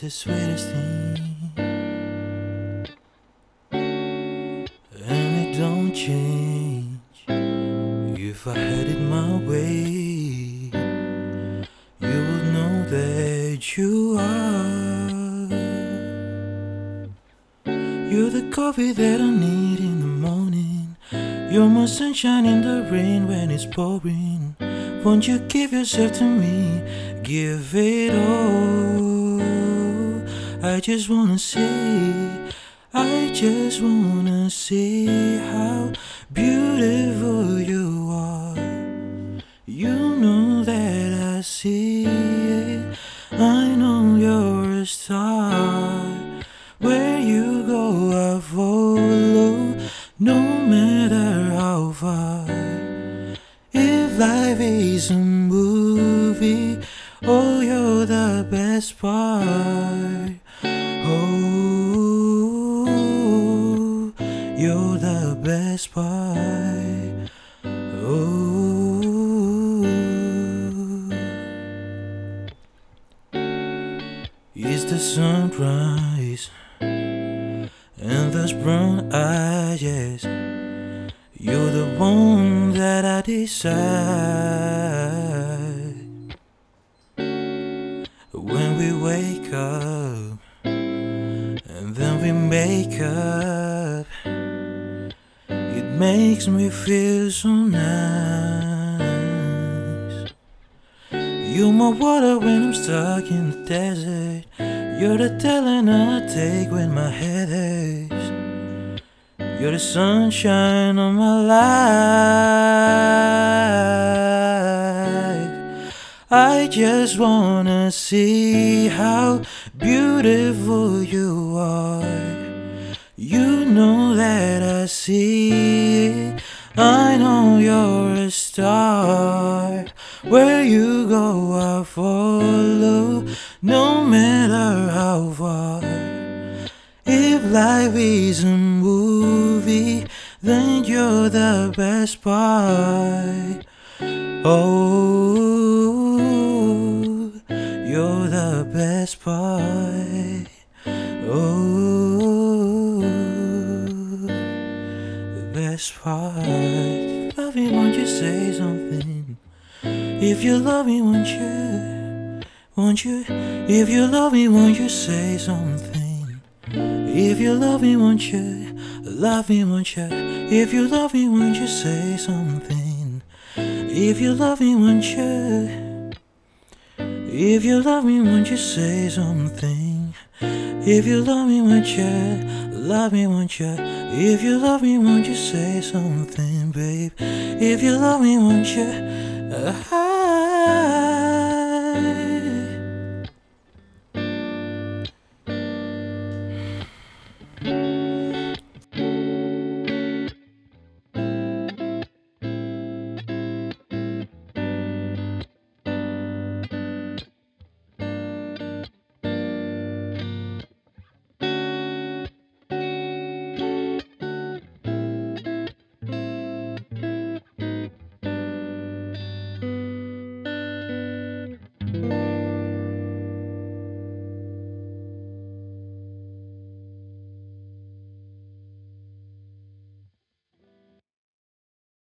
the sweetest thing. And it don't change if I had it my way. You would know that you are. You're the coffee that I need in the morning. You're my sunshine in the rain when it's pouring. Won't you give yourself to me? Give it all. I just wanna see. I just wanna see how beautiful you are. You know that I see it. I know you're a star. Where you go, I follow. No matter how far. If life is a movie, oh, you're the best part. Oh, you're the best part. Oh, it's the sunrise and those brown eyes. You're the one that I desire. When we wake up then we make up, it makes me feel so nice. You're my water when I'm stuck in the desert. You're the talent I take when my head aches. You're the sunshine of my life. I just wanna see how beautiful you are. You know that I see it. I know you're a star. Where you go, I follow, no matter how far. If life is a movie, then you're the best part. Oh, best part. Oh, the best part. Love me, won't you say something? If you love me, won't you? Won't you? If you love me, won't you say something? If you love me, won't you? Love me, won't you? If you love me, won't you say something? If you love me, won't you? If you love me, won't you say something? If you love me, won't you? Love me, won't you? If you love me, won't you say something, babe? If you love me, won't you? Uh,